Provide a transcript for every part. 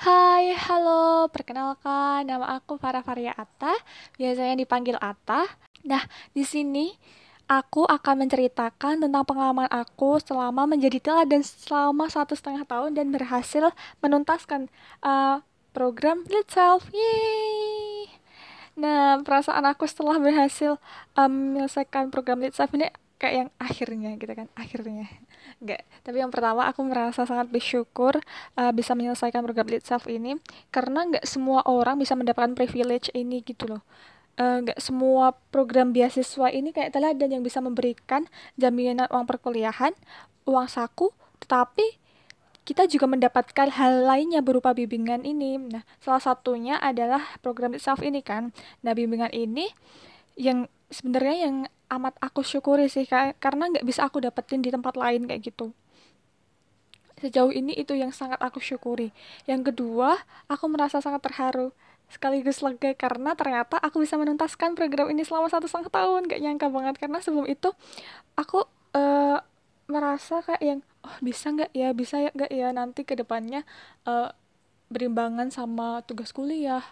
Hai, halo, perkenalkan nama aku Farah Faria Atta, biasanya dipanggil Atta. Nah, di sini aku akan menceritakan tentang pengalaman aku selama menjadi teladan selama satu setengah tahun dan berhasil menuntaskan uh, program Lead Self. Yeay! Nah, perasaan aku setelah berhasil um, menyelesaikan program Lead Self ini kayak yang akhirnya gitu kan, akhirnya. Enggak, tapi yang pertama aku merasa sangat bersyukur uh, bisa menyelesaikan program Lead Self ini karena nggak semua orang bisa mendapatkan privilege ini gitu loh. Uh, nggak semua program beasiswa ini kayak teladan yang bisa memberikan jaminan uang perkuliahan, uang saku, tetapi kita juga mendapatkan hal lainnya berupa bimbingan ini. Nah, salah satunya adalah program self ini kan. Nah, bimbingan ini yang sebenarnya yang amat aku syukuri sih karena nggak bisa aku dapetin di tempat lain kayak gitu. Sejauh ini itu yang sangat aku syukuri. Yang kedua aku merasa sangat terharu sekaligus lega karena ternyata aku bisa menuntaskan program ini selama satu setengah tahun. Gak nyangka banget karena sebelum itu aku uh, merasa kayak yang oh bisa nggak ya? Bisa ya nggak ya nanti ke depannya uh, berimbangan sama tugas kuliah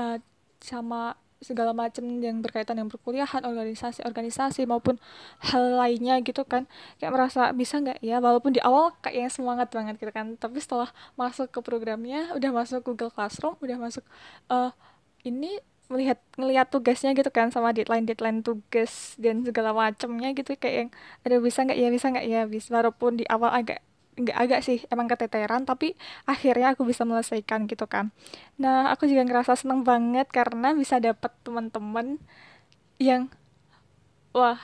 uh, sama segala macam yang berkaitan dengan perkuliahan, organisasi-organisasi maupun hal lainnya gitu kan. Kayak merasa bisa nggak ya walaupun di awal kayak yang semangat banget gitu kan. Tapi setelah masuk ke programnya, udah masuk Google Classroom, udah masuk uh, ini melihat ngelihat tugasnya gitu kan sama deadline deadline tugas dan segala macamnya gitu kayak yang ada bisa nggak ya bisa nggak ya bisa walaupun di awal agak nggak agak sih emang keteteran tapi akhirnya aku bisa menyelesaikan gitu kan. Nah aku juga ngerasa seneng banget karena bisa dapet teman-teman yang wah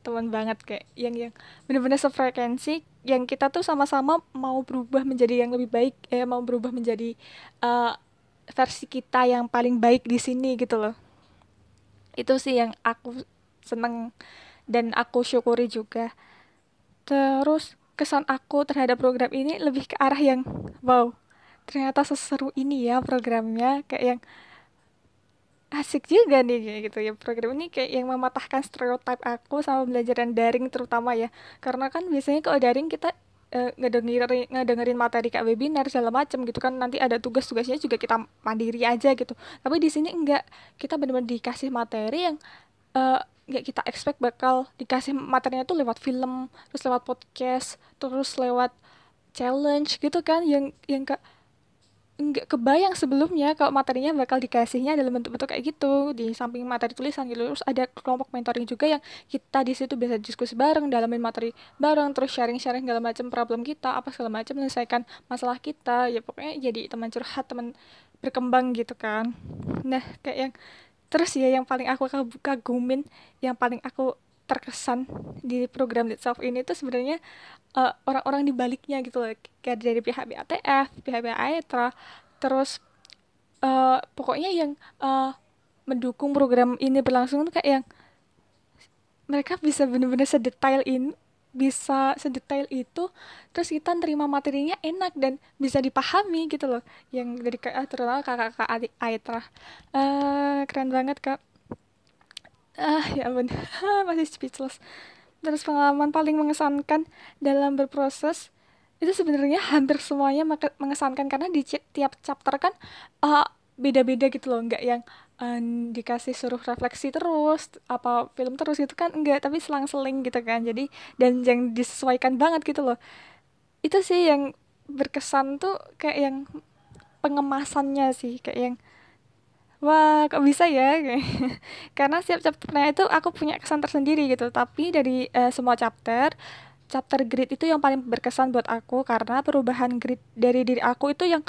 teman banget kayak yang yang bener-bener sefrekuensi yang kita tuh sama-sama mau berubah menjadi yang lebih baik eh mau berubah menjadi uh, versi kita yang paling baik di sini gitu loh. Itu sih yang aku seneng dan aku syukuri juga. Terus kesan aku terhadap program ini lebih ke arah yang wow ternyata seseru ini ya programnya. Kayak yang asik juga nih gitu ya. Program ini kayak yang mematahkan stereotip aku sama belajaran daring terutama ya. Karena kan biasanya kalau daring kita uh, ngedengerin ngedengerin materi kayak webinar segala macam gitu kan nanti ada tugas-tugasnya juga kita mandiri aja gitu. Tapi di sini enggak. Kita benar-benar dikasih materi yang uh, nggak kita expect bakal dikasih materinya tuh lewat film terus lewat podcast terus lewat challenge gitu kan yang yang ke nggak kebayang sebelumnya kalau materinya bakal dikasihnya dalam bentuk-bentuk kayak gitu. Di samping materi tulisan gitu terus ada kelompok mentoring juga yang kita di situ bisa diskusi bareng dalamin materi bareng terus sharing-sharing segala macam problem kita apa segala macam menyelesaikan masalah kita. Ya pokoknya jadi teman curhat teman berkembang gitu kan. Nah kayak yang terus ya yang paling aku kagumin yang paling aku terkesan di program itself ini tuh sebenarnya uh, orang-orang di baliknya gitu loh. Kayak dari pihak BATF, pihak pihak AETRA, terus uh, pokoknya yang uh, mendukung program ini berlangsung tuh kayak yang mereka bisa bener-bener sedetail ini bisa sedetail itu terus kita terima materinya enak dan bisa dipahami gitu loh. Yang dari ah, terutama kakak-kakak adik Aitra. Uh, keren banget kak. Ah ya ampun. Masih speechless. Terus pengalaman paling mengesankan dalam berproses itu sebenarnya hampir semuanya mengesankan. Karena di tiap chapter kan uh, beda-beda gitu loh. Nggak yang uh, dikasih suruh refleksi terus apa film terus itu kan? Enggak tapi selang-seling gitu kan. Jadi dan yang disesuaikan banget gitu loh. Itu sih yang berkesan tuh kayak yang pengemasannya sih kayak yang wah kok bisa ya? Karena setiap chapternya itu aku punya kesan tersendiri gitu. Tapi dari uh, semua chapter chapter grid itu yang paling berkesan buat aku. Karena perubahan grid dari diri aku itu yang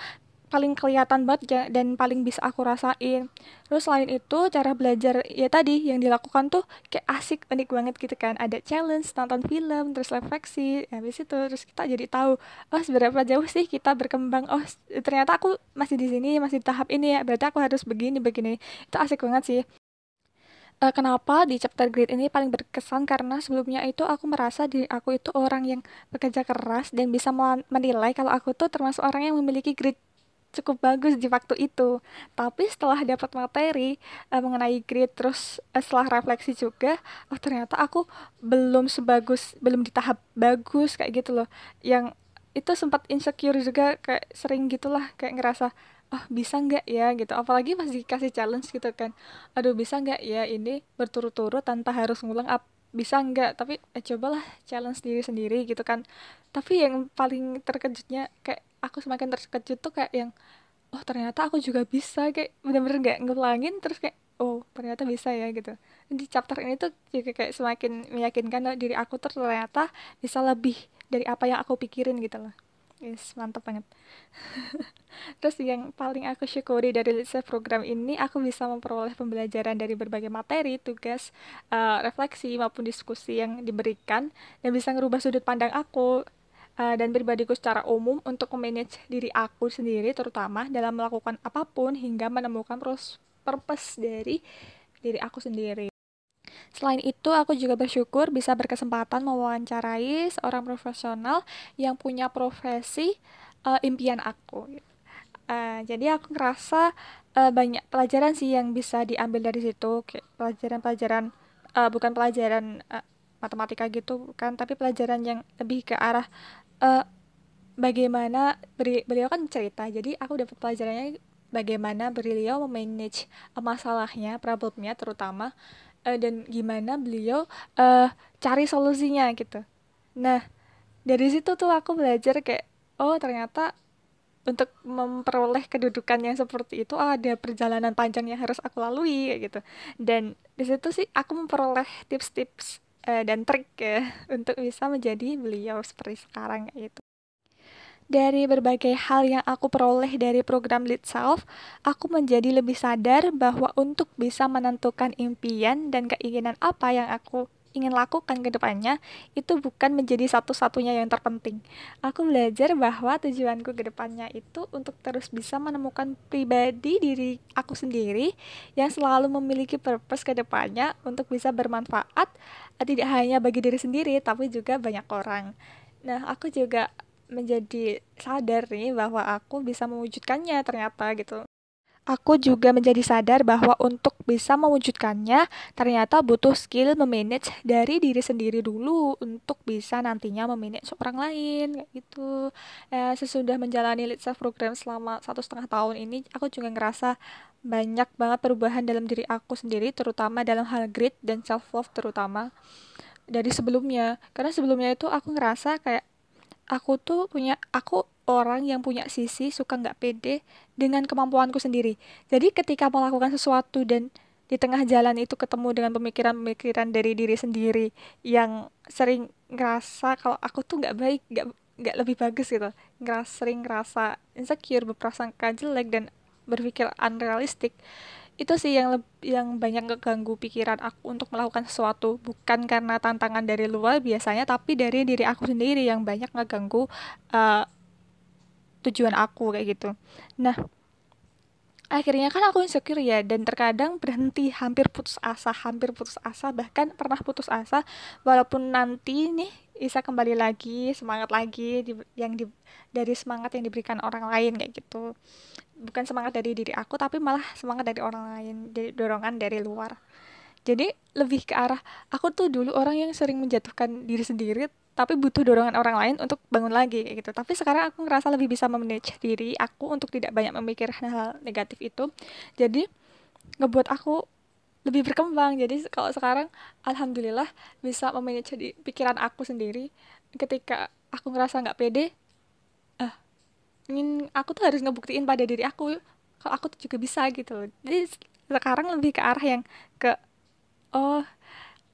paling kelihatan banget ya, dan paling bisa aku rasain. Terus selain itu cara belajar ya tadi yang dilakukan tuh kayak asik unik banget gitu kan. Ada challenge, nonton film, terus refleksi, habis itu terus kita jadi tahu oh seberapa jauh sih kita berkembang. Oh ternyata aku masih di sini, masih di tahap ini ya. Berarti aku harus begini begini. Itu asik banget sih. Uh, kenapa di chapter grade ini paling berkesan karena sebelumnya itu aku merasa diri aku itu orang yang bekerja keras dan bisa menilai kalau aku tuh termasuk orang yang memiliki grade cukup bagus di waktu itu. Tapi setelah dapat materi uh, mengenai grid terus uh, setelah refleksi juga oh ternyata aku belum sebagus belum di tahap bagus kayak gitu loh. Yang itu sempat insecure juga kayak sering gitulah kayak ngerasa oh bisa nggak ya? gitu. Apalagi pas dikasih challenge gitu kan. Aduh bisa nggak ya ini berturut-turut tanpa harus ngulang up? Bisa nggak? Tapi eh, cobalah challenge diri sendiri gitu kan. Tapi yang paling terkejutnya kayak aku semakin terkejut tuh kayak yang oh ternyata aku juga bisa kayak bener-bener nggak ngulangin terus kayak oh ternyata bisa ya gitu. Di chapter ini tuh juga kayak semakin meyakinkan diri aku ternyata bisa lebih dari apa yang aku pikirin gitu loh. Yes mantap banget. Terus yang paling aku syukuri dari Litsa program ini aku bisa memperoleh pembelajaran dari berbagai materi tugas uh, refleksi maupun diskusi yang diberikan dan bisa ngerubah sudut pandang aku uh, dan pribadiku secara umum untuk memanage diri aku sendiri terutama dalam melakukan apa pun hingga menemukan purpose dari diri aku sendiri. Selain itu, aku juga bersyukur bisa berkesempatan mewawancarai seorang profesional yang punya profesi uh, impian aku. Uh, jadi aku ngerasa uh, banyak pelajaran sih yang bisa diambil dari situ, pelajaran-pelajaran uh, bukan pelajaran uh, matematika gitu kan, tapi pelajaran yang lebih ke arah uh, bagaimana beri, beliau kan cerita jadi aku dapat pelajarannya bagaimana beliau memanage uh, masalahnya problemnya terutama uh, dan gimana beliau uh, cari solusinya gitu. Nah dari situ tuh aku belajar kayak oh ternyata untuk memperoleh kedudukan yang seperti itu oh, ada perjalanan panjang yang harus aku lalui kayak gitu. Dan di situ sih aku memperoleh tips-tips uh, dan trik ya untuk bisa menjadi beliau seperti sekarang itu. Dari berbagai hal yang aku peroleh dari program Lead Self, aku menjadi lebih sadar bahwa untuk bisa menentukan impian dan keinginan apa yang aku ingin lakukan ke depannya itu bukan menjadi satu-satunya yang terpenting. Aku belajar bahwa tujuanku ke depannya itu untuk terus bisa menemukan pribadi diri aku sendiri yang selalu memiliki purpose ke depannya untuk bisa bermanfaat tidak hanya bagi diri sendiri tapi juga banyak orang. Nah, aku juga menjadi sadar nih bahwa aku bisa mewujudkannya ternyata gitu aku juga menjadi sadar bahwa untuk bisa mewujudkannya ternyata butuh skill memanage dari diri sendiri dulu untuk bisa nantinya memanage orang lain kayak gitu. Eh, sesudah menjalani lead self program selama satu setengah tahun ini, aku juga ngerasa banyak banget perubahan dalam diri aku sendiri, terutama dalam hal grit dan self love terutama dari sebelumnya. Karena sebelumnya itu aku ngerasa kayak aku tuh punya aku orang yang punya sisi suka nggak pede dengan kemampuanku sendiri. Jadi ketika melakukan sesuatu dan di tengah jalan itu ketemu dengan pemikiran-pemikiran dari diri sendiri yang sering ngerasa kalau aku tuh nggak baik, nggak nggak lebih bagus gitu. Ngeras sering ngerasa insecure, berprasangka jelek dan berpikir unrealistik itu sih yang yang banyak ngeganggu pikiran aku untuk melakukan sesuatu bukan karena tantangan dari luar biasanya tapi dari diri aku sendiri yang banyak ngeganggu uh, tujuan aku kayak gitu. Nah akhirnya kan aku insecure ya dan terkadang berhenti hampir putus asa hampir putus asa bahkan pernah putus asa walaupun nanti nih bisa kembali lagi semangat lagi di, yang di, dari semangat yang diberikan orang lain kayak gitu. Bukan semangat dari diri aku tapi malah semangat dari orang lain dari dorongan dari luar. Jadi lebih ke arah aku tuh dulu orang yang sering menjatuhkan diri sendiri tapi butuh dorongan orang lain untuk bangun lagi kayak gitu. Tapi sekarang aku ngerasa lebih bisa memanage diri aku untuk tidak banyak memikirkan hal, -hal negatif itu. Jadi ngebuat aku lebih berkembang. Jadi kalau sekarang alhamdulillah bisa memanage di pikiran aku sendiri. Ketika aku ngerasa nggak pede ingin aku tuh harus ngebuktiin pada diri aku kalau aku tuh juga bisa gitu jadi sekarang lebih ke arah yang ke oh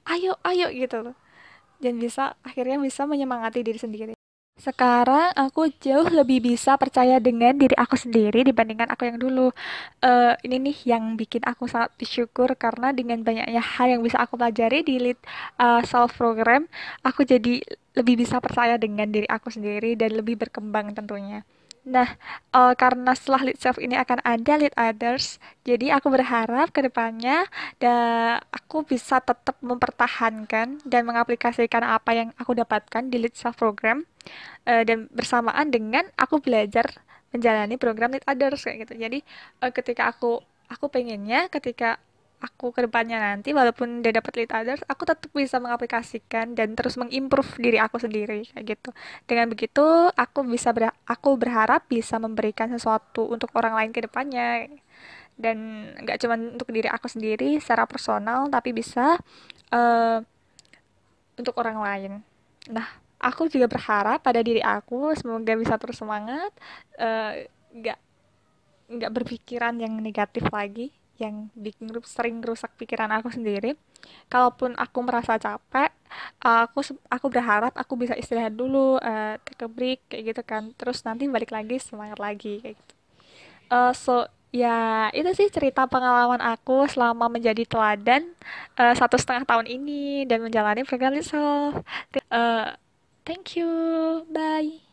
ayo ayo gitu loh dan bisa akhirnya bisa menyemangati diri sendiri sekarang aku jauh lebih bisa percaya dengan diri aku sendiri dibandingkan aku yang dulu. Uh, ini nih yang bikin aku sangat bersyukur karena dengan banyaknya hal yang bisa aku pelajari di lead uh, self program, aku jadi lebih bisa percaya dengan diri aku sendiri dan lebih berkembang tentunya. Nah, uh, karena setelah lead self ini akan ada lead others, jadi aku berharap ke depannya aku bisa tetap mempertahankan dan mengaplikasikan apa yang aku dapatkan di lead self program uh, dan bersamaan dengan aku belajar menjalani program lead others kayak gitu. Jadi uh, ketika aku aku pengennya ketika aku ke depannya nanti walaupun udah dapat lead others aku tetap bisa mengaplikasikan dan terus mengimprove diri aku sendiri kayak gitu. Dengan begitu aku bisa ber aku berharap bisa memberikan sesuatu untuk orang lain ke depannya. Dan nggak cuma untuk diri aku sendiri secara personal tapi bisa uh, untuk orang lain. Nah aku juga berharap pada diri aku semoga bisa terus semangat eh, nggak uh, nggak berpikiran yang negatif lagi yang bikin sering rusak pikiran aku sendiri. Kalaupun aku merasa capek, aku aku berharap aku bisa istirahat dulu, uh, take a break kayak gitu kan. Terus nanti balik lagi semangat lagi kayak gitu. Uh, so ya itu sih cerita pengalaman aku selama menjadi teladan uh, satu setengah tahun ini dan menjalani program self. Uh, thank you, bye.